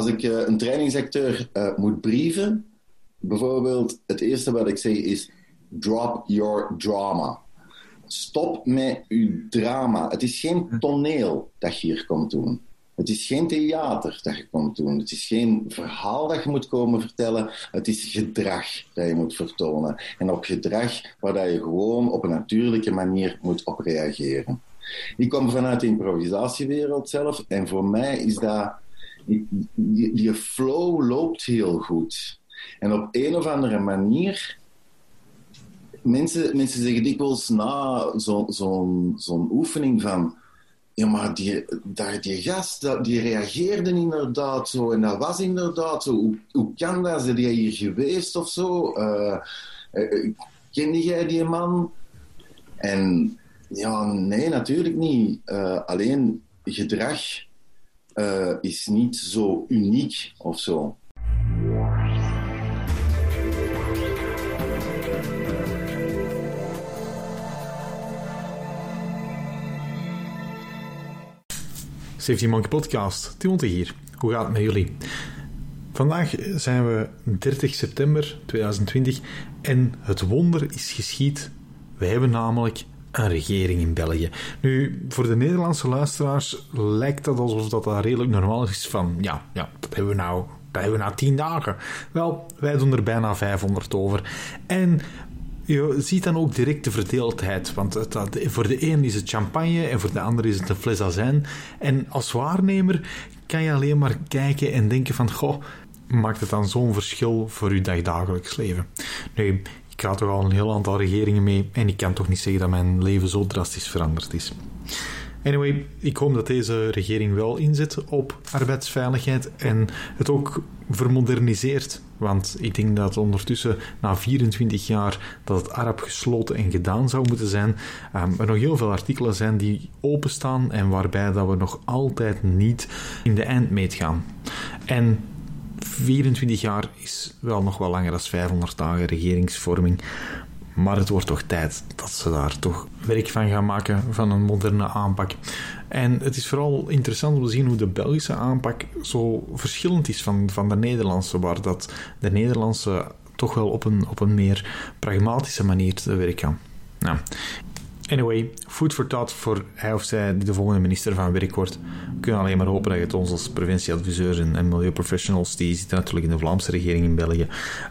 als ik uh, een trainingsacteur uh, moet brieven, bijvoorbeeld, het eerste wat ik zeg is: drop your drama. Stop met uw drama. Het is geen toneel dat je hier komt doen. Het is geen theater dat je komt doen. Het is geen verhaal dat je moet komen vertellen. Het is gedrag dat je moet vertonen. En op gedrag waar je gewoon op een natuurlijke manier moet op reageren. Ik kom vanuit de improvisatiewereld zelf. En voor mij is dat... Die flow loopt heel goed. En op een of andere manier mensen, mensen zeggen dikwijls na zo'n zo, zo oefening van ja, maar die, daar, die gast, die reageerde inderdaad zo. En dat was inderdaad zo. Hoe, hoe kan dat? Zijn hier geweest of zo? Uh, kende jij die man? En ja, nee, natuurlijk niet. Uh, alleen gedrag is niet zo uniek of zo. 17 Monkey Podcast. Timothy hier. Hoe gaat het met jullie? Vandaag zijn we 30 september 2020 en het wonder is geschied. We hebben namelijk een regering in België. Nu, voor de Nederlandse luisteraars lijkt dat alsof dat, dat redelijk normaal is van, ja, ja dat hebben we nou dat hebben we na 10 dagen. Wel, wij doen er bijna 500 over. En je ziet dan ook direct de verdeeldheid. Want het, voor de een is het champagne en voor de ander is het een fles azijn. En als waarnemer kan je alleen maar kijken en denken van... Goh, maakt het dan zo'n verschil voor je dagdagelijks leven? Ga toch al een heel aantal regeringen mee en ik kan toch niet zeggen dat mijn leven zo drastisch veranderd is. Anyway, ik hoop dat deze regering wel inzet op arbeidsveiligheid en het ook vermoderniseert. Want ik denk dat ondertussen, na 24 jaar dat het Arab gesloten en gedaan zou moeten zijn, um, er nog heel veel artikelen zijn die openstaan en waarbij dat we nog altijd niet in de eindmeet gaan. En 24 jaar is wel nog wel langer dan 500 dagen regeringsvorming. Maar het wordt toch tijd dat ze daar toch werk van gaan maken van een moderne aanpak. En het is vooral interessant om te zien hoe de Belgische aanpak zo verschillend is van, van de Nederlandse, waar dat de Nederlandse toch wel op een, op een meer pragmatische manier te werk gaan. Nou, Anyway, food for thought voor hij of zij die de volgende minister van Werk wordt. We kunnen alleen maar hopen dat het ons als preventieadviseurs en, en milieuprofessionals, die zitten natuurlijk in de Vlaamse regering in België,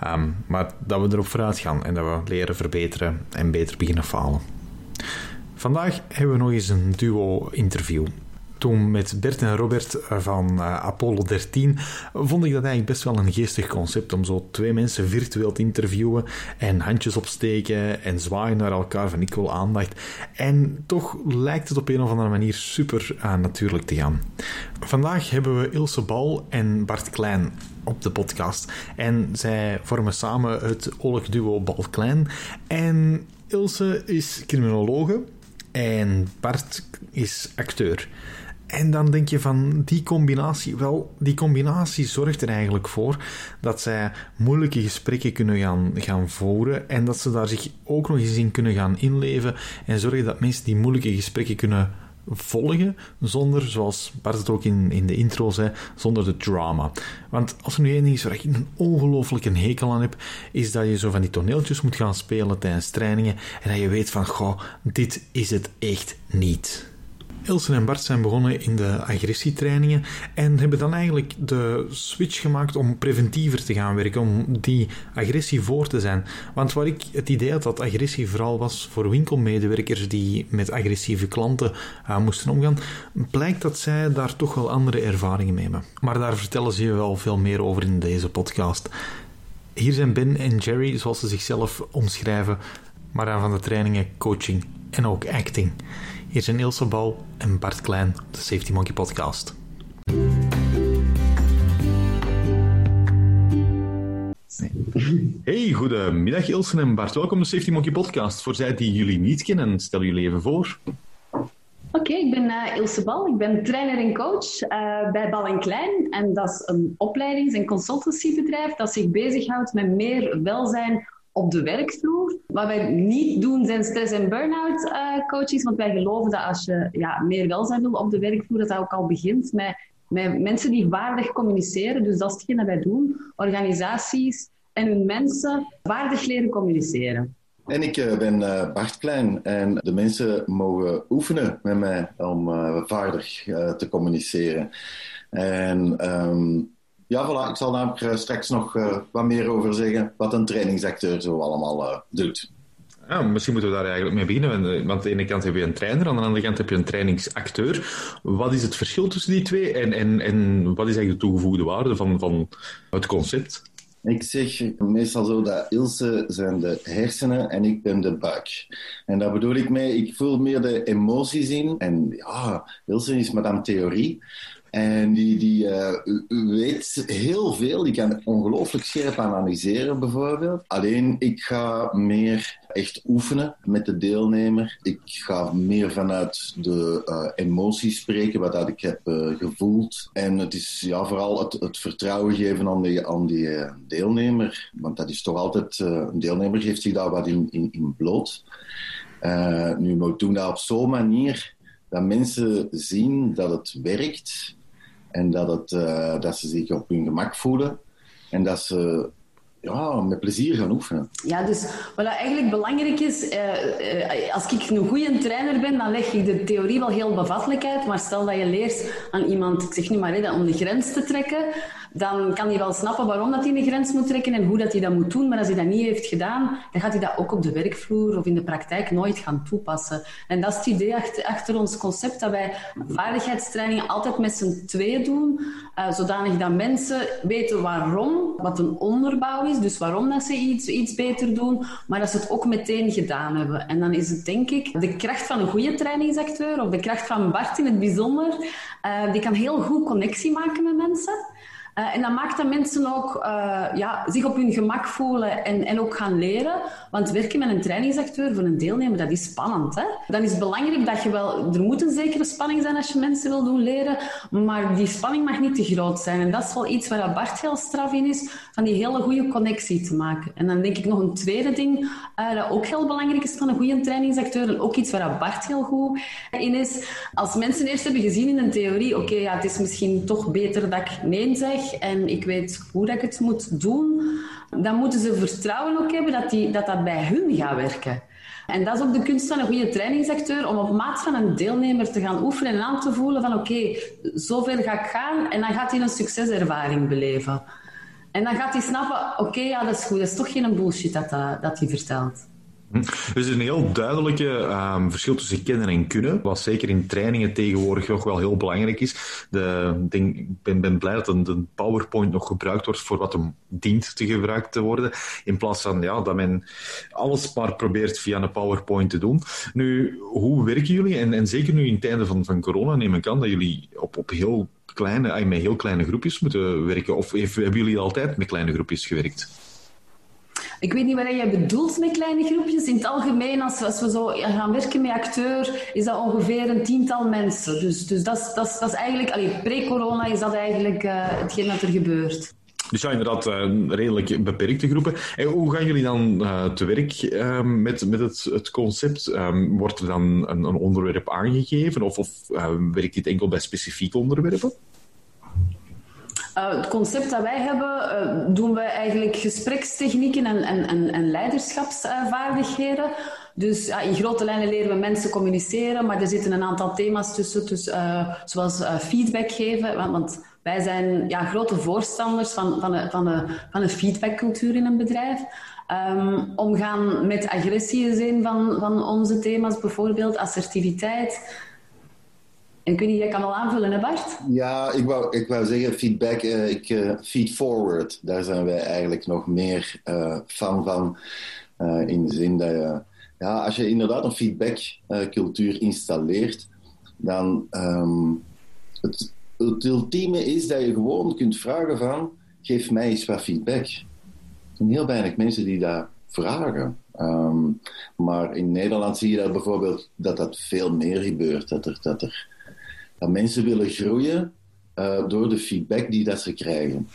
um, maar dat we erop vooruit gaan en dat we leren verbeteren en beter beginnen falen. Vandaag hebben we nog eens een duo-interview toen met Bert en Robert van uh, Apollo 13 vond ik dat eigenlijk best wel een geestig concept om zo twee mensen virtueel te interviewen en handjes opsteken en zwaaien naar elkaar van ik wil aandacht. En toch lijkt het op een of andere manier super uh, natuurlijk te gaan. Vandaag hebben we Ilse Bal en Bart Klein op de podcast. En zij vormen samen het oorlogduo Bal Klein. En Ilse is criminologe en Bart is acteur. En dan denk je van die combinatie, wel, die combinatie zorgt er eigenlijk voor dat zij moeilijke gesprekken kunnen gaan, gaan voeren en dat ze daar zich ook nog eens in kunnen gaan inleven en zorgen dat mensen die moeilijke gesprekken kunnen volgen zonder, zoals Bart het ook in, in de intro zei, zonder de drama. Want als er nu één ding is waar ik een ongelooflijke hekel aan heb, is dat je zo van die toneeltjes moet gaan spelen tijdens trainingen en dat je weet van, goh, dit is het echt niet. Ilse en Bart zijn begonnen in de agressietrainingen en hebben dan eigenlijk de switch gemaakt om preventiever te gaan werken, om die agressie voor te zijn. Want waar ik het idee had dat agressie vooral was voor winkelmedewerkers die met agressieve klanten uh, moesten omgaan, blijkt dat zij daar toch wel andere ervaringen mee hebben. Maar daar vertellen ze je wel veel meer over in deze podcast. Hier zijn Ben en Jerry, zoals ze zichzelf omschrijven, maar aan van de trainingen coaching en ook acting. Hier zijn Ilse Bal en Bart Klein, de Safety Monkey Podcast. Hey, goedemiddag Ilse en Bart. Welkom de Safety Monkey Podcast. Voor zij die jullie niet kennen, stel jullie even voor. Oké, ik ben uh, Ilse Bal. Ik ben trainer en coach uh, bij Bal en Klein. En dat is een opleidings- en consultancybedrijf dat zich bezighoudt met meer welzijn op de werkvloer. Wat wij niet doen zijn stress- en burn-out uh, coaches, want wij geloven dat als je ja, meer welzijn wil op de werkvloer, dat dat ook al begint met met mensen die vaardig communiceren. Dus dat is hetgeen dat wij doen. Organisaties en hun mensen vaardig leren communiceren. En ik uh, ben uh, Bart Klein en de mensen mogen oefenen met mij om vaardig te communiceren. En um, ja, voilà, ik zal daar straks nog wat meer over zeggen, wat een trainingsacteur zo allemaal doet. Ja, misschien moeten we daar eigenlijk mee beginnen. Want aan de ene kant heb je een trainer, aan de andere kant heb je een trainingsacteur. Wat is het verschil tussen die twee en, en, en wat is eigenlijk de toegevoegde waarde van, van het concept? Ik zeg meestal zo dat Ilse zijn de hersenen en ik ben de buik. En daar bedoel ik mee, ik voel meer de emoties in. En ja, Ilse is madame theorie. En die, die uh, weet heel veel. Die kan ongelooflijk scherp analyseren, bijvoorbeeld. Alleen, ik ga meer echt oefenen met de deelnemer. Ik ga meer vanuit de uh, emoties spreken, wat dat ik heb uh, gevoeld. En het is ja, vooral het, het vertrouwen geven aan die, aan die deelnemer. Want dat is toch altijd... een deelnemer geeft zich daar wat in, in, in bloot. nu, we doen dat op zo'n manier dat mensen zien dat het werkt en dat, het, uh, dat ze zich op hun gemak voelen. En dat ze ja, met plezier gaan oefenen. Ja, dus wat eigenlijk belangrijk is, uh, uh, als ik een goede trainer ben, dan leg ik de theorie wel heel bevattelijk uit. Maar stel dat je leert aan iemand, ik zeg nu maar, hè, om de grens te trekken, dan kan hij wel snappen waarom dat hij een grens moet trekken en hoe dat hij dat moet doen. Maar als hij dat niet heeft gedaan, dan gaat hij dat ook op de werkvloer of in de praktijk nooit gaan toepassen. En dat is het idee achter, ons concept, dat wij vaardigheidstrainingen altijd met z'n tweeën doen, uh, zodanig dat mensen weten waarom, wat een onderbouw is, dus waarom dat ze iets, iets beter doen, maar dat ze het ook meteen gedaan hebben. En dan is het denk ik de kracht van een goede trainingsacteur, of de kracht van Bart in het bijzonder, uh, die kan heel goed connectie maken met mensen. Uh, en dat maakt dat mensen ook uh, ja, zich op hun gemak voelen en, en ook gaan leren. Want werken met een trainingsacteur voor een deelnemer, dat is spannend. Hè? Dan is het belangrijk dat je wel... Er moet een zekere spanning zijn als je mensen wil doen leren, maar die spanning mag niet te groot zijn. En dat is wel iets waar Bart heel straf in is, van die hele goede connectie te maken. En dan denk ik nog een tweede ding, uh, dat ook heel belangrijk is van een goede trainingsacteur, en ook iets waar Bart heel goed in is. Als mensen eerst hebben gezien in een theorie, oké, ja, het is misschien toch beter dat ik nee zeg, en ik weet hoe dat ik het moet doen, dan moeten ze vertrouwen ook hebben dat die, dat, dat bij hun gaat werken. En dat is ook de kunst van een goede trainingsacteur, om op maat van een deelnemer te gaan oefenen en aan te voelen van oké, zover ga ik gaan en dan gaat hij een succeservaring beleven. En dan gaat hij snappen, oké, ja, dat is goed, dat is toch geen bullshit dat, dat hij vertelt. Hm. Dus er is een heel duidelijke um, verschil tussen kennen en kunnen, wat zeker in trainingen tegenwoordig nog wel heel belangrijk is. De, ik ben, ben blij dat een, de PowerPoint nog gebruikt wordt voor wat hem dient te gebruikt te worden, in plaats van ja, dat men alles maar probeert via een PowerPoint te doen. Nu, hoe werken jullie? En, en zeker nu in tijden van, van corona neem ik aan dat jullie op, op heel kleine, met heel kleine groepjes moeten werken. Of hebben jullie altijd met kleine groepjes gewerkt? Ik weet niet wat jij bedoelt met kleine groepjes. In het algemeen, als, als we zo gaan werken met acteur, is dat ongeveer een tiental mensen. Dus, dus dat, is, dat, dat eigenlijk, pre-corona is dat eigenlijk uh, hetgeen dat er gebeurt. Dus ja, inderdaad, uh, redelijk beperkte groepen. En hoe gaan jullie dan uh, te werk uh, met, met het, het concept? Um, wordt er dan een, een, onderwerp aangegeven of, of werkt dit enkel bij specifieke onderwerpen? Uh, het concept dat wij hebben, uh, doen wij eigenlijk gesprekstechnieken en, en, en, en leiderschapsvaardigheden. Dus ja, in grote lijnen leren we mensen communiceren, maar er zitten een aantal thema's tussen, dus, uh, zoals feedback geven. Want, want, wij zijn ja, grote voorstanders van, van, een, van, van feedbackcultuur in een bedrijf. Um, omgaan met agressie is een van, van onze thema's, bijvoorbeeld assertiviteit. En kun je, jij kan wel aanvullen, hè Bart? Ja, ik wou, ik wou zeggen feedback, uh, ik, uh, feed forward. Daar zijn wij eigenlijk nog meer uh, fan van. in de zin dat je, ja, als je inderdaad een feedbackcultuur installeert, dan um, het, ultieme is dat je gewoon kunt vragen van, geef mij eens wat feedback. Er zijn heel weinig mensen die dat vragen. Um, maar in Nederland zie je dat bijvoorbeeld dat dat veel meer gebeurt. Dat er, dat er dat mensen willen groeien uh, door de feedback die dat ze krijgen.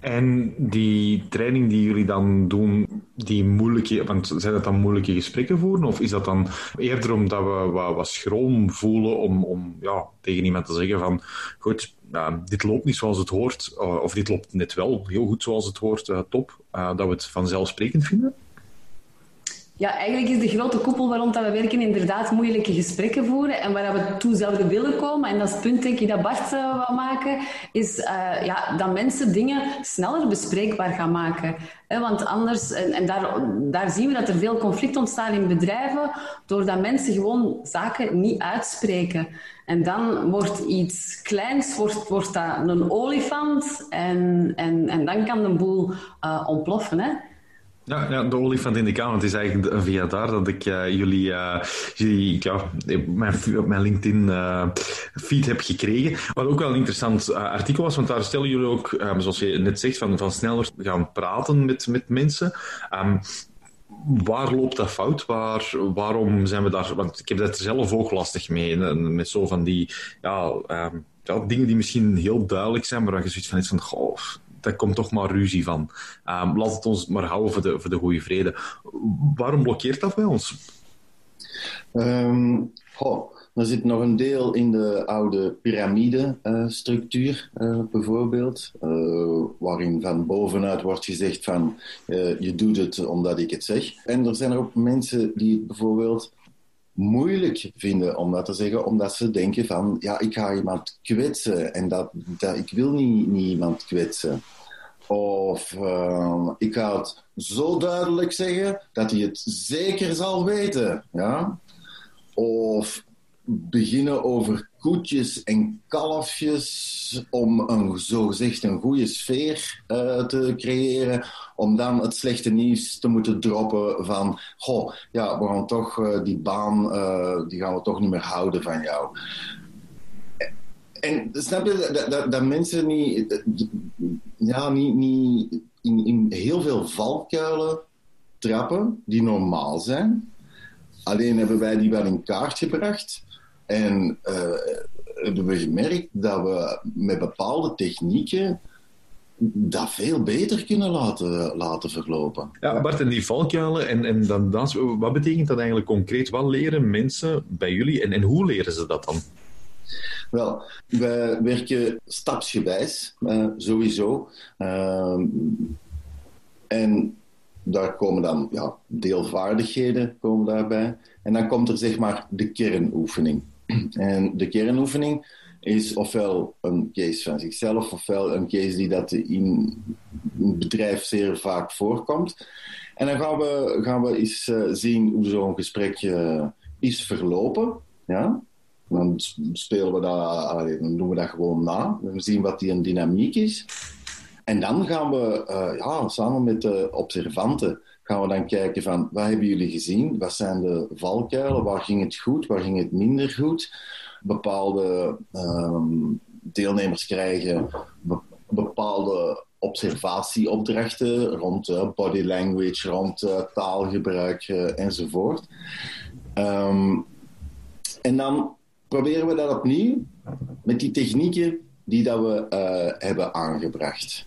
En die training die jullie dan doen, die moeilijke, want zijn dat dan moeilijke gesprekken voeren? Of is dat dan eerder omdat we wat, schroom voelen om, om ja, tegen iemand te zeggen van, goed, dit loopt niet zoals het hoort, eh, of dit loopt net wel heel goed zoals het hoort, uh, top, dat we het vanzelfsprekend vinden? Ja, eigenlijk is de grote koepel waarom dat we werken inderdaad moeilijke gesprekken voeren en waar we toe zouden willen komen. En dat is het punt denk ik dat Bart uh, wou maken, is uh, ja, dat mensen dingen sneller bespreekbaar gaan maken. He, want anders, en, en, daar, daar zien we dat er veel conflict ontstaat in bedrijven, doordat mensen gewoon zaken niet uitspreken. En dan wordt iets kleins, wordt, wordt dat een olifant en, en, en dan kan de boel ontploffen. Hè. Ja, ja, de olifant in de kamer. Het is eigenlijk via daar dat ik uh, jullie, uh, jullie ja, mijn, mijn LinkedIn-feed uh, heb gekregen. Wat ook wel een interessant artikel was, want daar stellen jullie ook, um, zoals je net zegt, van, van sneller gaan praten met, met mensen. Um, waar loopt dat fout? Waar, waarom zijn we daar... Want ik heb dat zelf ook lastig mee, met zo van die ja, um, ja, dingen die misschien heel duidelijk zijn, maar waar je zoiets van is van, goh, daar komt toch maar ruzie van. Um, laat het ons maar houden voor de, voor de goede vrede. Waarom blokkeert dat bij ons? Goh, er zit nog een deel in de oude piramidestructuur, uh, uh, bijvoorbeeld, uh, waarin van bovenuit wordt gezegd van je doet het omdat ik het zeg. En er zijn er ook mensen die bijvoorbeeld moeilijk vinden om dat te zeggen, omdat ze denken van ja, ik ga iemand kwetsen en dat, dat ik wil niet, iemand kwetsen. Of uh, ik ga het zo duidelijk zeggen dat hij het zeker zal weten. Ja? Of beginnen over koetjes en kalfjes om een zogezegd een goede sfeer uh, te creëren, om dan het slechte nieuws te moeten droppen van, goh, ja, we gaan toch uh, die baan, uh, die gaan we toch niet meer houden van jou. En snap je dat, dat, dat mensen niet, ja, niet, niet in, in heel veel valkuilen trappen die normaal zijn. Alleen hebben wij die wel in kaart gebracht. En hebben we gemerkt dat we met bepaalde technieken dat veel beter kunnen laten, laten verlopen. Ja, Bart, en die valkuilen, en, en dan, dan, wat betekent dat eigenlijk concreet? Wat leren mensen bij jullie en, en hoe leren ze dat dan? Wel, wij werken stapsgewijs, uh, sowieso. Uh, en daar komen dan ja, deelvaardigheden komen daarbij. En dan komt er zeg maar de kernoefening. En de kernoefening is ofwel een case van zichzelf, ofwel een case die dat in een bedrijf zeer vaak voorkomt. En dan gaan we, gaan we eens uh, zien hoe zo'n gesprek uh, is verlopen. Ja? Dan spelen we dat, dan doen we dat gewoon na. We zien wat die een dynamiek is. En dan gaan we uh, ja, samen met de observanten gaan we dan kijken van wat hebben jullie gezien? Wat zijn de valkuilen? Waar ging het goed? Waar ging het minder goed? Bepaalde um, deelnemers krijgen be bepaalde observatieopdrachten rond uh, body language, rond uh, taalgebruik uh, enzovoort. Um, en dan proberen we dat opnieuw met die technieken die dat we hebben aangebracht.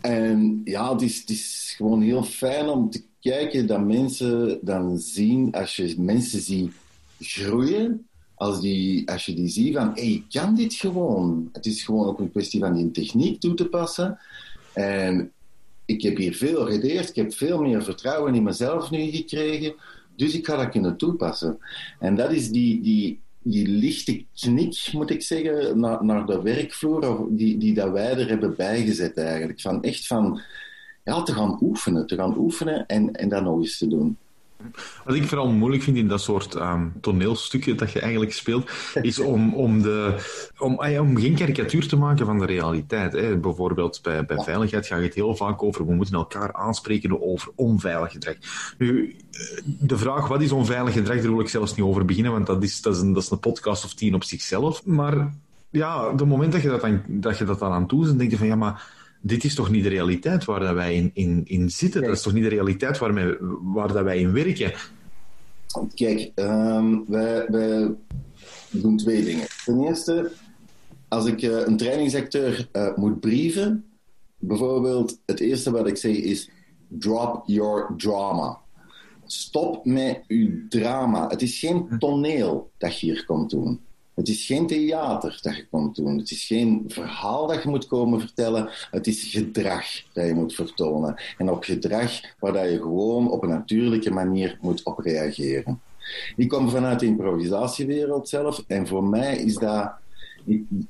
En ja, het is, gewoon heel fijn om te kijken dat mensen dan zien, als je mensen ziet groeien, als, die, als je die ziet van, hé, hey, ik kan dit gewoon. Het is gewoon ook een kwestie van die techniek toe te passen. En ik heb hier veel geleerd, ik heb veel meer vertrouwen in mezelf nu gekregen, dus ik ga dat kunnen toepassen. En dat is die, die die lichte knik, moet ik zeggen, naar, naar de werkvloer, die, die dat wij er hebben bijgezet eigenlijk. Van echt van, ja, te gaan oefenen, te gaan oefenen en, en dat nog eens te doen. Wat ik vooral moeilijk vind in dat soort um, toneelstukken dat je eigenlijk speelt, is om, om, de, om, ah om geen karikatuur te maken van de realiteit. Hè. Bijvoorbeeld bij, bij veiligheid gaat het heel vaak over we moeten elkaar aanspreken over onveilig gedrag. Nu, eh, de vraag wat is onveilig gedrag, daar wil ik zelfs niet over beginnen, want dat is, dat is, een, dat is een podcast of tien op zichzelf. Maar ja, de moment dat je dat, aan, dat, je dat dan aan toe dan denk je van ja, maar dit is toch niet de realiteit waar dat wij in, in, in zitten? Dat is toch niet de realiteit waar, waar dat wij in werken? Kijk, um, wij, wij doen twee dingen. Ten eerste, als ik uh, een trainingsacteur uh, moet brieven, bijvoorbeeld, het eerste wat ik zeg is: drop your drama. Stop met uw drama. Het is geen toneel dat je hier komt doen. Het is geen theater dat je komt doen. Het is geen verhaal dat je moet komen vertellen. Het is gedrag dat je moet vertonen. En op gedrag waar je gewoon op een natuurlijke manier moet op reageren. Ik kom vanuit de improvisatiewereld zelf. En voor mij is dat...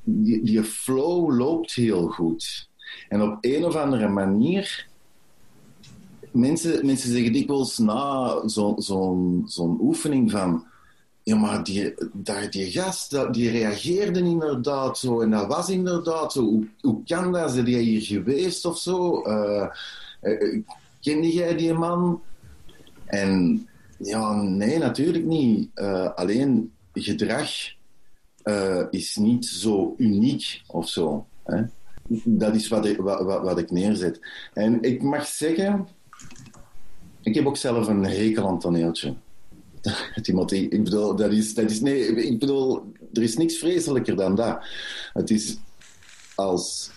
Die, flow loopt heel goed. En op een of andere manier mensen, mensen zeggen dikwijls na zo'n zo zo'n oefening van ja, maar die, die gast, die reageerde inderdaad zo. En dat was inderdaad zo. Hoe, hoe kan dat? Zijn jij hier geweest of zo? Uh, kende jij die man? En ja, nee, natuurlijk niet. Uh, alleen gedrag is niet zo uniek of zo. Hè? Dat is wat ik, wat, wat ik neerzet. En ik mag zeggen, ik heb ook zelf een hekel toneeltje. Timothy, ik bedoel, dat is, dat is, nee, ik bedoel, er is niks vreselijker dan dat. Het is als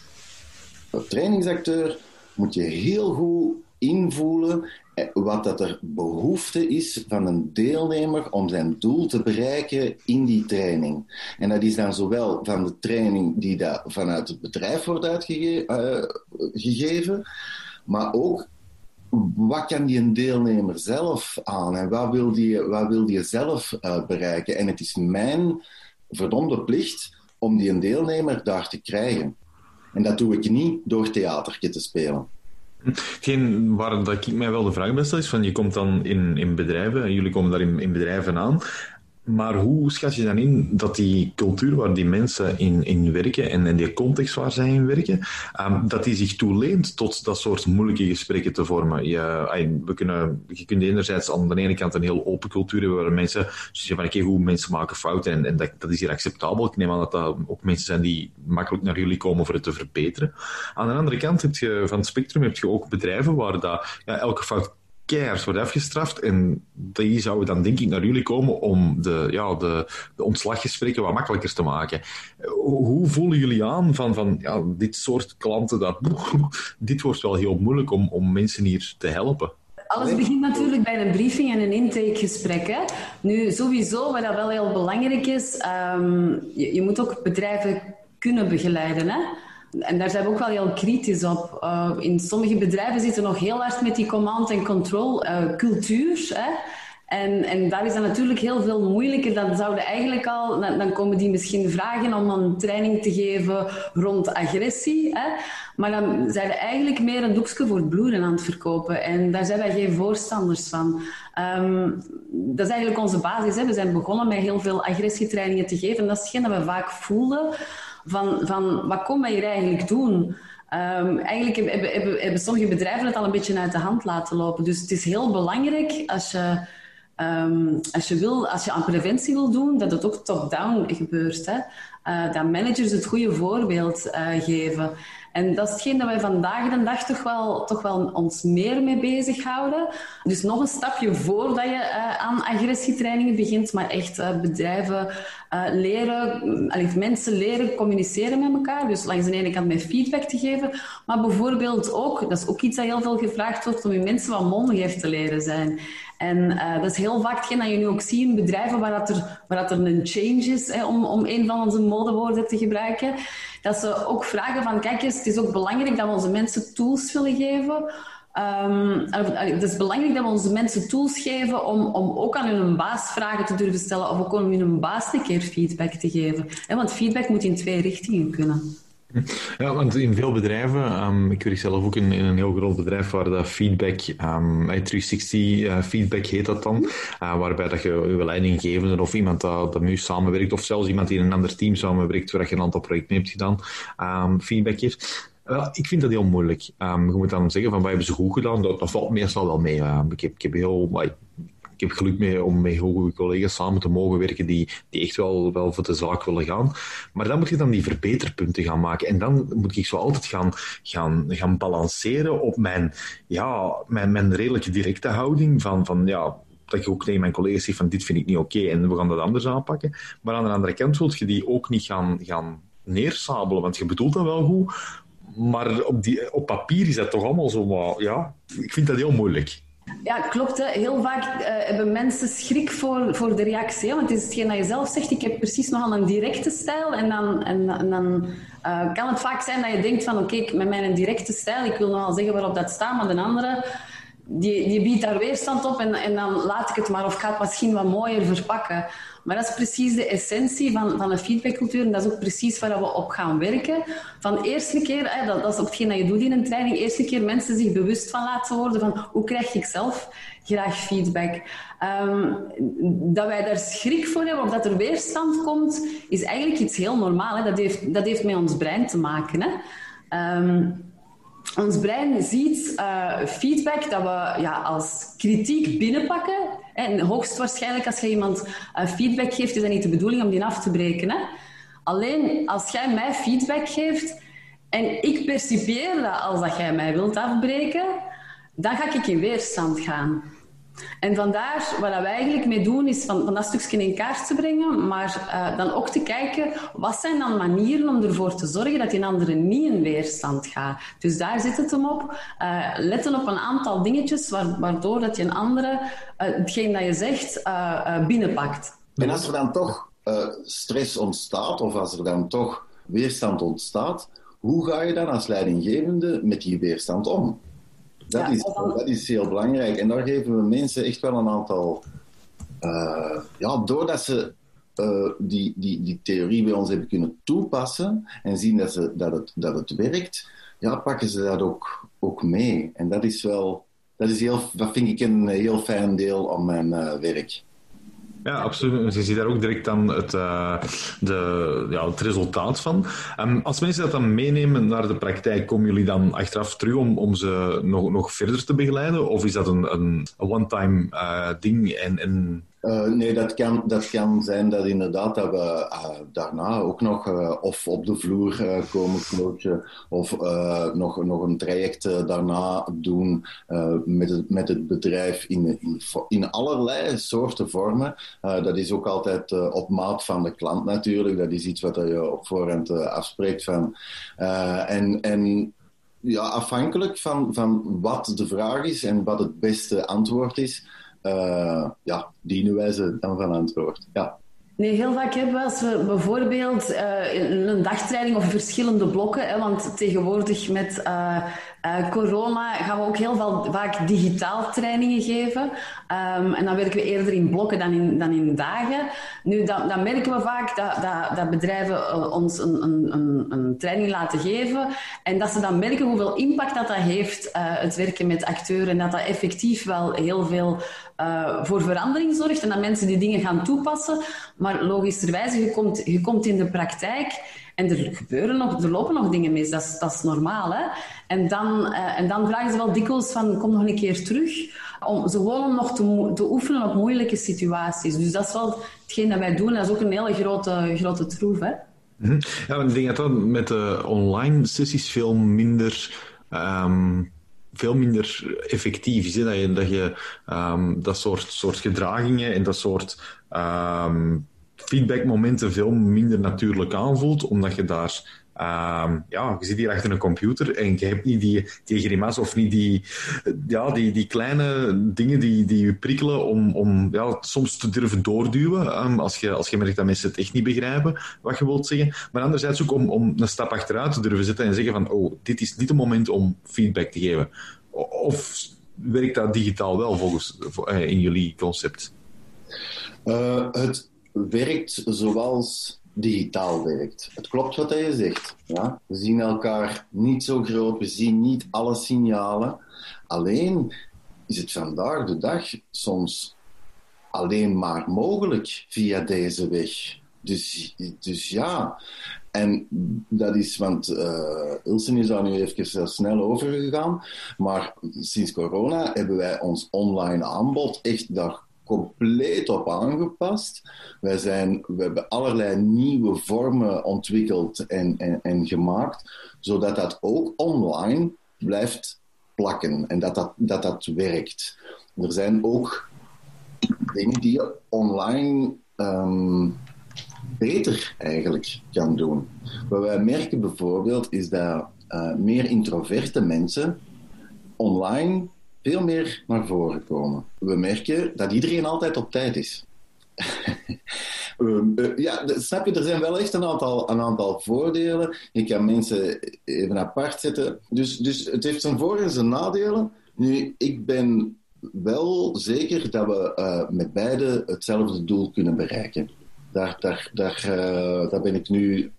trainingsacteur moet je heel goed invoelen eh, wat dat er behoefte is van een deelnemer om zijn doel te bereiken in die training. En dat is dan zowel van de training die daar vanuit het bedrijf wordt uitgegeven, uh, maar ook wat kan die een deelnemer zelf aan en wat wil die, wat wil die zelf uh, bereiken? En het is mijn verdomde plicht om die een deelnemer daar te krijgen. En dat doe ik niet door theatertje te spelen. Geen, waar dat ik mij wel de vraag bij stel is, van je komt dan in, in bedrijven, en jullie komen daar in, in bedrijven aan, maar hoe schat je dan in dat die cultuur waar die mensen in, in werken en, in die context waar zij in werken, um, dat die zich toeleent tot dat soort moeilijke gesprekken te vormen? Je, we kunnen, je kunt enerzijds aan de ene kant een heel open cultuur hebben waar mensen zeggen van oké, hoe mensen maken fouten en, en dat, dat, is hier acceptabel. Ik neem aan dat dat ook mensen zijn die makkelijk naar jullie komen voor het te verbeteren. Aan de andere kant heb je van het spectrum heb je ook bedrijven waar dat, ja, elke fout keihard wordt afgestraft. En die zouden dan denk ik naar jullie komen om de, ja, de, de ontslaggesprekken wat makkelijker te maken. Hoe voelen jullie aan van, van ja, dit soort klanten? Dat, dit wordt wel heel moeilijk om, om mensen hier te helpen. Alles begint natuurlijk bij een briefing en een intakegesprek. Hè? Nu, sowieso, wat dat wel heel belangrijk is, um, je, je moet ook bedrijven kunnen begeleiden. Hè? En daar zijn we ook wel heel kritisch op. Uh, in sommige bedrijven zitten nog heel hard met die command- en control uh, cultuur. Hè? En, en daar is dat natuurlijk heel veel moeilijker. Dan zouden eigenlijk al, dan, komen die misschien vragen om een training te geven rond agressie. Hè? Maar dan zijn we eigenlijk meer een doekje voor het bloeden aan het verkopen. En daar zijn wij geen voorstanders van. Um, dat is eigenlijk onze basis. Hè? We zijn begonnen met heel veel agressietrainingen te geven. En dat is hetgeen dat we vaak voelden van, van wat komen wij hier eigenlijk doen? Um, eigenlijk hebben, sommige bedrijven het al een beetje uit de hand laten lopen. Dus het is heel belangrijk als je, um, als je, wil, als je aan preventie wil doen, dat het ook top-down gebeurt. Hè? Uh, dat managers het goede voorbeeld uh, geven. En dat is hetgeen dat wij vandaag de dag toch wel, toch wel ons meer mee bezighouden. Dus nog een stapje voordat je uh, aan agressietrainingen begint, maar echt uh, bedrijven uh, leren, allee, mensen leren communiceren met elkaar. Dus langs de ene kant met feedback te geven, maar bijvoorbeeld ook, dat is ook iets dat heel veel gevraagd wordt, om je mensen wat mondig te leren zijn. En dat is heel vaak hetgeen dat je nu ook ziet in bedrijven waar, dat er, waar dat er een change is, hè, om, om een van onze modewoorden te gebruiken. Dat ze ook vragen van, kijk eens, het is ook belangrijk dat we onze mensen tools willen geven. Um, het is belangrijk dat we onze mensen tools geven om, om ook aan hun baas vragen te durven stellen of ook om hun baas een keer feedback te geven. Want feedback moet in twee richtingen kunnen. Ja, want in veel bedrijven, um, ik werk zelf ook in, een heel groot bedrijf waar dat feedback, um, 360 uh, feedback heet dat dan, uh, waarbij dat je je leidinggevende of iemand dat, dat met samenwerkt, of zelfs iemand die in een ander team samenwerkt, waar je een aantal projecten hebt gedaan, um, feedback geeft. Ik vind dat heel moeilijk. Je moet dan zeggen van, wij hebben ze goed gedaan, dat, dat valt meestal wel mee. Ik, heb, ik heb heel ik heb geluk mee om met goede collega's samen te mogen werken die, die echt wel, wel voor de zaak willen gaan. Maar dan moet je dan die verbeterpunten gaan maken. En dan moet ik zo altijd gaan, gaan, gaan balanceren op mijn, ja, mijn, mijn redelijke directe houding van, van ja, dat ik ook tegen mijn collega's zeg van dit vind ik niet oké en we gaan dat anders aanpakken. Maar aan de andere kant wil je die ook niet gaan, gaan neersabelen, want je bedoelt dat wel goed, maar op, die, op papier is dat toch allemaal zo, ja, ik vind dat heel moeilijk. Ja, klopt. Hè. Heel vaak uh, hebben mensen schrik voor, voor de reactie. Want het is hetgeen dat je zelf zegt, ik heb precies nogal een directe stijl. En dan, en, en dan uh, kan het vaak zijn dat je denkt van, oké, okay, met mijn directe stijl, ik wil nogal zeggen waarop dat staat, maar de andere, die, die biedt daar weerstand op en, en dan laat ik het maar of ga het misschien wat mooier verpakken. Maar dat is precies de essentie van, van een feedbackcultuur. En dat is ook precies waar we op gaan werken. Van eerste keer, dat, dat is ook hetgeen dat je doet in een training, eerste keer mensen zich bewust van laten worden van hoe krijg ik zelf graag feedback. Um, dat wij daar schrik voor hebben of dat er weerstand komt, is eigenlijk iets heel normaal. Dat, heeft, dat heeft met ons brein te maken. Hè. Um, ons brein ziet uh, feedback dat we ja, als kritiek binnenpakken. En hoogstwaarschijnlijk als je iemand uh, feedback geeft, is dat niet de bedoeling om die af te breken. Hè? Alleen als jij mij feedback geeft en ik percipieer dat als dat jij mij wilt afbreken, dan ga ik in weerstand gaan. En vandaar, wat wij eigenlijk mee doen, is van, van dat stukje in kaart te brengen, maar uh, dan ook te kijken, wat zijn dan manieren om ervoor te zorgen dat die andere niet in weerstand gaat. Dus daar zit het hem op. Uh, letten op een aantal dingetjes, waardoor dat je een andere, uh, hetgeen dat je zegt, binnenpakt. En als er dan toch stress ontstaat, of als er dan toch weerstand ontstaat, hoe ga je dan als leidinggevende met die weerstand om? Dat, is, dat is heel belangrijk. En daar geven we mensen echt wel een aantal. Uh, ja, doordat ze uh, die, die, die theorie bij ons hebben kunnen toepassen en zien dat, ze, dat, het, dat het werkt, ja, pakken ze dat ook, ook mee. En dat is wel. Dat, is heel, dat vind ik een heel fijn deel van mijn uh, werk. Ja, absoluut. Je ziet daar ook direct dan het, uh, de, ja, het resultaat van. Um, als mensen dat dan meenemen naar de praktijk, komen jullie dan achteraf terug om, om ze nog, nog verder te begeleiden? Of is dat een, een one-time uh, ding en, en uh, nee, dat kan, dat kan zijn dat inderdaad dat we uh, daarna ook nog uh, of op de vloer komen coachen of nog, nog een traject daarna doen met, het, met het bedrijf in, in, in allerlei soorten vormen. dat is ook altijd op maat van de klant natuurlijk. Dat is iets wat je op voorhand afspreekt van. en, en ja, afhankelijk van, van wat de vraag is en wat het beste antwoord is uh, ja, dienen wij ze dan van antwoord. Ja. Nee, heel vaak hebben we als we bijvoorbeeld uh, een dagtraining of verschillende blokken, hè, want tegenwoordig met uh, uh, corona gaan we ook heel veel, vaak digitaal trainingen geven. Um, en dan werken we eerder in blokken dan in, dan in dagen. Nu, dan, merken we vaak dat, dat, dat bedrijven uh, ons een, een, een, training laten geven. En dat ze dan merken hoeveel impact dat, dat heeft, uh, het werken met acteurs. En dat dat effectief wel heel veel voor verandering zorgt. En dat mensen die dingen gaan toepassen. Maar logischerwijze, je komt, je komt in de praktijk. En er gebeuren nog, er lopen nog dingen mis, dat is, normaal. Hè? En, dan, uh, en dan vragen ze wel dikwijls van, kom nog een keer terug. Om, ze om nog te, oefenen op moeilijke situaties. Dus dat is wel hetgeen dat wij doen. Dat is ook een hele grote, grote troef. Hè? Mhm. Ja, ik denk dat dat met de online sessies veel minder... Um veel minder effectief is. Hè? Dat je, dat, je um, dat soort, soort gedragingen en dat soort um, feedbackmomenten veel minder natuurlijk aanvoelt, omdat je daar Uh, ja, je zit hier achter een computer en je hebt niet die, die of niet die, ja, die, die kleine dingen die, die je prikkelen om, om ja, soms te durven doorduwen. Um, als, je, als je merkt dat mensen het echt niet begrijpen wat je wilt zeggen. Maar anderzijds ook om, om een stap achteruit te durven zetten en zeggen van oh, dit is niet het moment om feedback te geven. Of werkt dat digitaal wel volgens eh, in jullie concept? Uh, het werkt zoals digitaal werkt. Het klopt wat je zegt. Ja? We zien elkaar niet zo groot, we zien niet alle signalen. Alleen is het vandaag de dag soms alleen maar mogelijk via deze weg. Dus, dus ja, en dat is, want uh, Ilsen is daar nu even snel overgegaan, maar sinds corona hebben wij ons online aanbod echt daar compleet op aangepast. Wij zijn, we hebben allerlei nieuwe vormen ontwikkeld en, en, en gemaakt, zodat dat ook online blijft plakken en dat dat, dat, dat werkt. Er zijn ook dingen die je online um, beter eigenlijk kan doen. Wat wij merken bijvoorbeeld is dat uh, meer introverte mensen online veel meer naar voren komen. We merken dat iedereen altijd op tijd is. uh, ja, snap je, er zijn wel echt een aantal, een aantal voordelen. Je kan mensen even apart zetten. Dus, dus het heeft zijn voor- en zijn nadelen. Nu, ik ben wel zeker dat we uh, met beide hetzelfde doel kunnen bereiken. Daar, daar, daar, uh, daar ben ik nu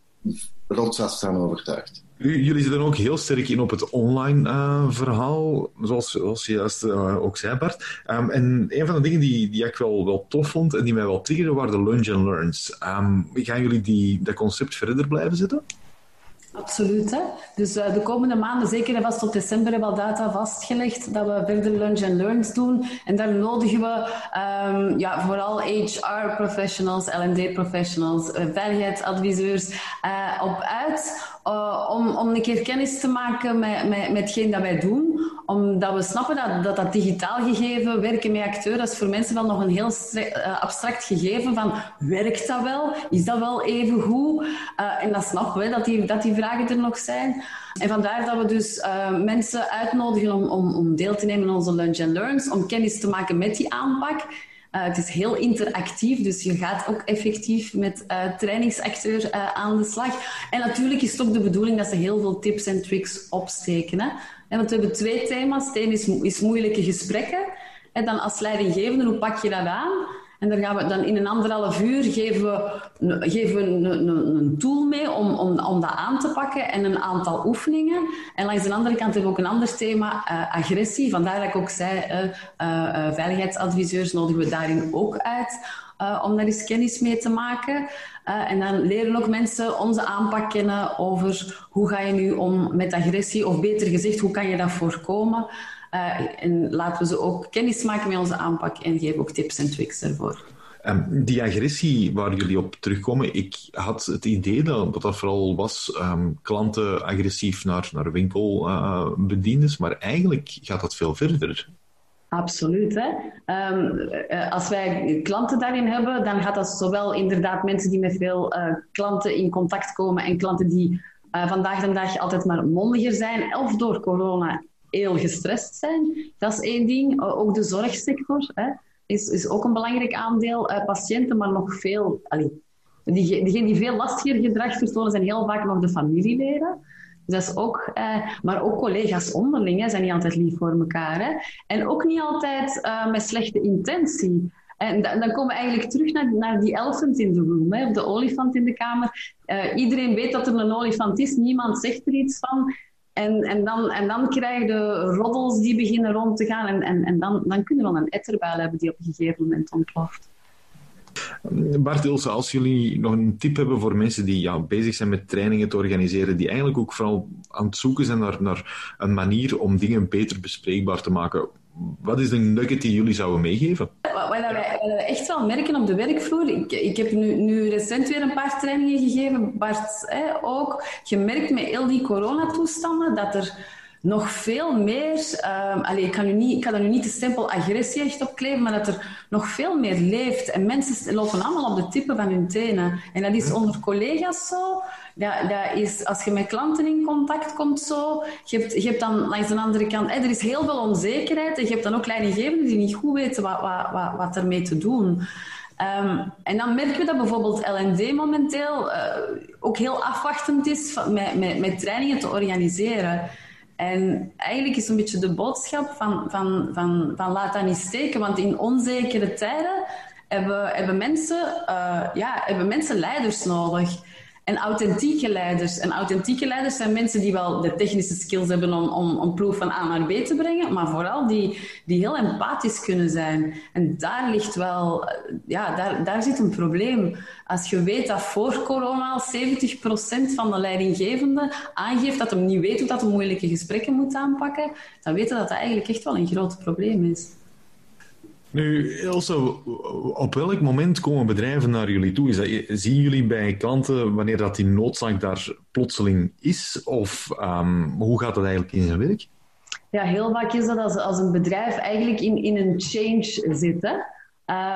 rotsvast van overtuigd. Jullie zitten ook heel sterk in op het online uh, verhaal, zoals, zoals je juist uh, ook zei, Bart. Um, en een van de dingen die, die ik wel, wel tof vond en die mij wel triggerde, waren de lunch and learns. Um, gaan jullie die, dat concept verder blijven zetten? Absoluut. Hè? Dus uh, de komende maanden, zeker en vast tot december, hebben we al data vastgelegd dat we verder lunch and learns doen. En daar nodigen we um, ja, vooral HR-professionals, L&D-professionals, veiligheidsadviseurs uh, op uit om, om een keer kennis te maken met, met, met dat wij doen. Omdat we snappen dat dat, dat digitaal gegeven, werken met acteurs, dat is voor mensen wel nog een heel abstract gegeven van werkt dat wel? Is dat wel even goed? en dat snappen we, dat die, dat die vragen er nog zijn. En vandaar dat we dus mensen uitnodigen om, om, om, deel te nemen aan onze Lunch and Learns, om kennis te maken met die aanpak. Uh, het is heel interactief, dus je gaat ook effectief met uh, trainingsacteur aan de slag. En natuurlijk is het ook de bedoeling dat ze heel veel tips en tricks opsteken. Hè? En want we hebben twee thema's. Het is, is moeilijke gesprekken. En dan als leidinggevende, hoe pak je dat aan? En daar gaan we dan in een anderhalf uur geven we, geven een, een, tool mee om, om, om dat aan te pakken en een aantal oefeningen. En langs de andere kant hebben we ook een ander thema, uh, agressie. Vandaar dat ik ook zei, uh, uh, veiligheidsadviseurs nodigen we daarin ook uit. om daar eens kennis mee te maken. en dan leren ook mensen onze aanpak kennen over hoe ga je nu om met agressie, of beter gezegd, hoe kan je dat voorkomen. Uh, en laten we ze ook kennis maken met onze aanpak en geven ook tips en tricks ervoor. Um, die agressie waar jullie op terugkomen, ik had het idee dat dat vooral was um, klanten agressief naar, naar winkelbediendes, uh, maar eigenlijk gaat dat veel verder. Absoluut. Hè? Um, uh, als wij klanten daarin hebben, dan gaat dat zowel inderdaad mensen die met veel klanten in contact komen en klanten die vandaag de dag altijd maar mondiger zijn, of door corona heel gestrest zijn. Dat is één ding. Ook de zorgsector hè, is, is ook een belangrijk aandeel. Uh, patiënten, maar nog veel... Allee, die, die veel lastiger gedrag vertonen, zijn heel vaak nog de familieleden. Dus dat is ook, eh, maar ook collega's onderling hè, zijn niet altijd lief voor elkaar. Hè. En ook niet altijd uh, met slechte intentie. En dan komen we eigenlijk terug naar, naar die elephant in the room, hè, of de olifant in de kamer. Uh, iedereen weet dat er een olifant is, niemand zegt er iets van. En, en, dan, en dan krijg je roddels die beginnen rond te gaan. En, en, en dan, dan kunnen we wel een etterbuil hebben die op een gegeven moment ontploft. Bart Ilse, als jullie nog een tip hebben voor mensen die ja, bezig zijn met trainingen te organiseren, die eigenlijk ook vooral aan het zoeken zijn naar, naar een manier om dingen beter bespreekbaar te maken, wat is de nugget die jullie zouden meegeven? Wat, wij, echt wel merken op de werkvloer, ik, ik heb nu, nu, recent weer een paar trainingen gegeven, Bart ook, gemerkt met heel die coronatoestanden dat er nog veel meer, allez, ik, kan nu niet, ik kan er nu niet de stempel agressie echt op kleven, maar dat er nog veel meer leeft. En mensen lopen allemaal op de tippen van hun tenen. En dat is onder collega's zo. Dat, dat is, als je met klanten in contact komt zo, je hebt, je hebt dan langs de andere kant, er is heel veel onzekerheid en je hebt dan ook leidinggevenden die niet goed weten wat, wat, wat, wat ermee te doen. Um, en dan merken we dat bijvoorbeeld LND momenteel uh, ook heel afwachtend is met, met, met trainingen te organiseren. En eigenlijk is een beetje de boodschap van, van, van, van laat dat niet steken, want in onzekere tijden hebben, hebben, mensen, uh, ja, hebben mensen leiders nodig. En authentieke leiders. En authentieke leiders zijn mensen die wel de technische skills hebben om, om, om ploeg van A naar B te brengen, maar vooral die, die heel empathisch kunnen zijn. En daar ligt wel, ja, daar, daar zit een probleem. Als je weet dat voor corona 70% van de leidinggevenden aangeeft dat hem niet weet hoe dat de moeilijke gesprekken moet aanpakken, dan weten dat dat eigenlijk echt wel een groot probleem is. Nu, Ilse, op welk moment komen bedrijven naar jullie toe? Is dat, zien jullie bij klanten wanneer dat die noodzaak daar plotseling is? Of um, hoe gaat dat eigenlijk in zijn werk? Ja, heel vaak is dat als, als een bedrijf eigenlijk in, in een change zit. Hè?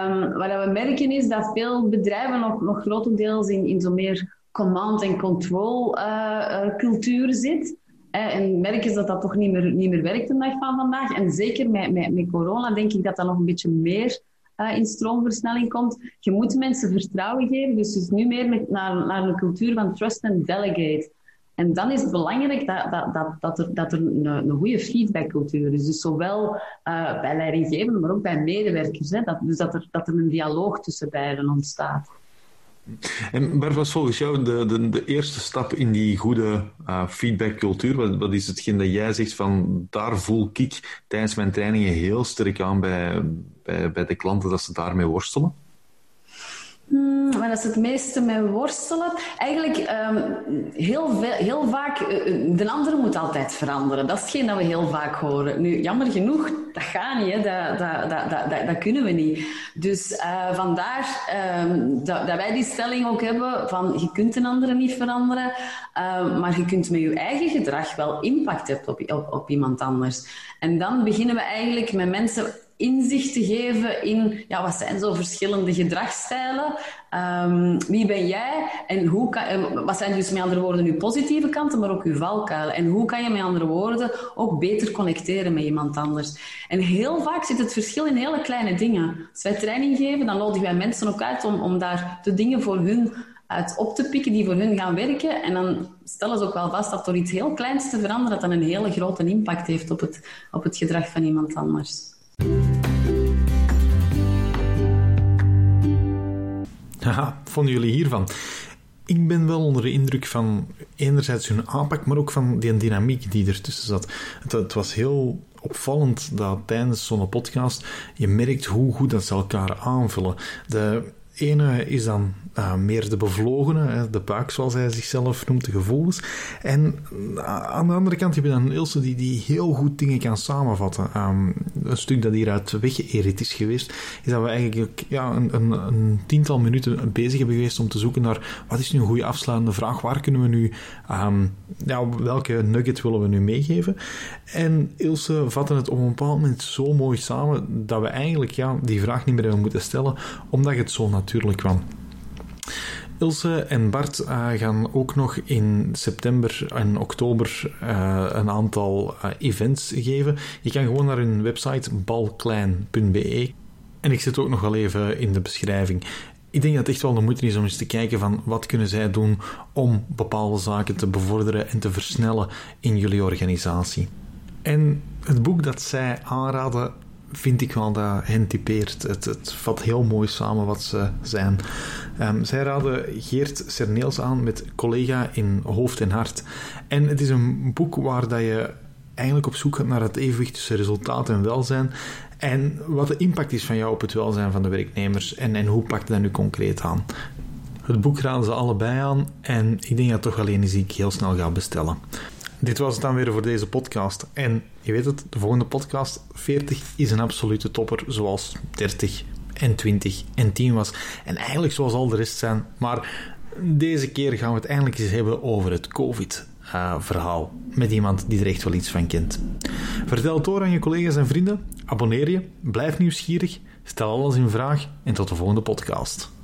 Um, wat we merken is dat veel bedrijven nog, nog grotendeels in, in zo'n meer command- en control-cultuur uh, uh, zit. En merken dat dat toch niet meer, niet meer werkt de dag van vandaag. En zeker met, met, met corona denk ik dat dat nog een beetje meer uh, in stroomversnelling komt. Je moet mensen vertrouwen geven, dus, dus nu meer met, naar, naar een cultuur van trust and delegate. En dan is het belangrijk dat, dat, dat, dat er, dat er een, een goede feedbackcultuur is. Dus zowel uh, bij leidinggevenden, maar ook bij medewerkers. Hè, dat, dus dat er, dat er een dialoog tussen beiden ontstaat. En waar was volgens jou de, de, de eerste stap in die goede uh, feedbackcultuur? Wat, wat is hetgeen dat jij zegt van daar voel ik tijdens mijn trainingen heel sterk aan bij, bij de klanten dat ze daarmee worstelen? Maar dat is het meeste met worstelen. Eigenlijk um, heel, heel vaak, uh, de ander moet altijd veranderen. Dat is hetgeen dat we heel vaak horen. Nu, jammer genoeg, dat gaat niet. Hè. Dat, dat, dat, dat, dat kunnen we niet. Dus uh, vandaar um, dat, dat, wij die stelling ook hebben van je kunt een ander niet veranderen, maar je kunt met je eigen gedrag wel impact hebben op, op iemand anders. En dan beginnen we eigenlijk met mensen inzicht te geven in ja, wat zijn zo verschillende gedragsstijlen. Um, wie ben jij en hoe kan, wat zijn dus met andere woorden uw positieve kanten, maar ook uw valkuilen. En hoe kan je met andere woorden ook beter connecteren met iemand anders. En heel vaak zit het verschil in hele kleine dingen. Als wij training geven, dan nodigen wij mensen ook uit om, om daar de dingen voor hun uit op te pikken die voor hun gaan werken. En dan stellen ze ook wel vast dat door iets heel kleins te veranderen, dat dan een hele grote impact heeft op het, op het gedrag van iemand anders. Haha, vonden jullie hiervan? Ik ben wel onder de indruk van enerzijds hun aanpak, maar ook van die dynamiek die ertussen zat. Het, het was heel opvallend dat tijdens zo'n podcast je merkt hoe goed dat ze elkaar aanvullen. De ene is dan uh, meer de bevlogene, de buik zoals hij zichzelf noemt, de gevoelens. En uh, aan de andere kant heb je dan Ilse die, die heel goed dingen kan samenvatten. Um, een stuk dat hieruit weggeërit is geweest, is dat we eigenlijk ja, een, een, een, tiental minuten bezig hebben geweest om te zoeken naar wat is nu een goede afsluitende vraag, waar kunnen we nu, um, ja, welke nugget willen we nu meegeven. En Ilse vatte het op een bepaald moment zo mooi samen dat we eigenlijk ja, die vraag niet meer hebben moeten stellen, omdat het zo natuurlijk kwam. Ilse en Bart uh, gaan ook nog in september en oktober uh, een aantal uh, events geven. Je kan gewoon naar hun website balklein.be en ik zet ook nog wel even in de beschrijving. Ik denk dat het echt wel de moeite is om eens te kijken van wat kunnen zij doen om bepaalde zaken te bevorderen en te versnellen in jullie organisatie. En het boek dat zij aanraden vind ik wel dat hen typeert. Het, vat heel mooi samen wat ze zijn. Um, zij raden Geert Cerneels aan met collega in Hoofd en Hart. En het is een boek waar dat je eigenlijk op zoek gaat naar het evenwicht tussen resultaat en welzijn. En wat de impact is van jou op het welzijn van de werknemers. En, en hoe pakt dat nu concreet aan? Het boek raden ze allebei aan. En ik denk dat toch alleen is ik heel snel ga bestellen. Dit was het dan weer voor deze podcast. En je weet het, de volgende podcast, 40, is een absolute topper, zoals 30 en 20 en 10 was. En eigenlijk zoals al de rest zijn. Maar deze keer gaan we het eindelijk eens hebben over het COVID-verhaal. met iemand die er echt wel iets van kent. Vertel het door aan je collega's en vrienden. Abonneer je. Blijf nieuwsgierig. Stel alles in vraag. En tot de volgende podcast.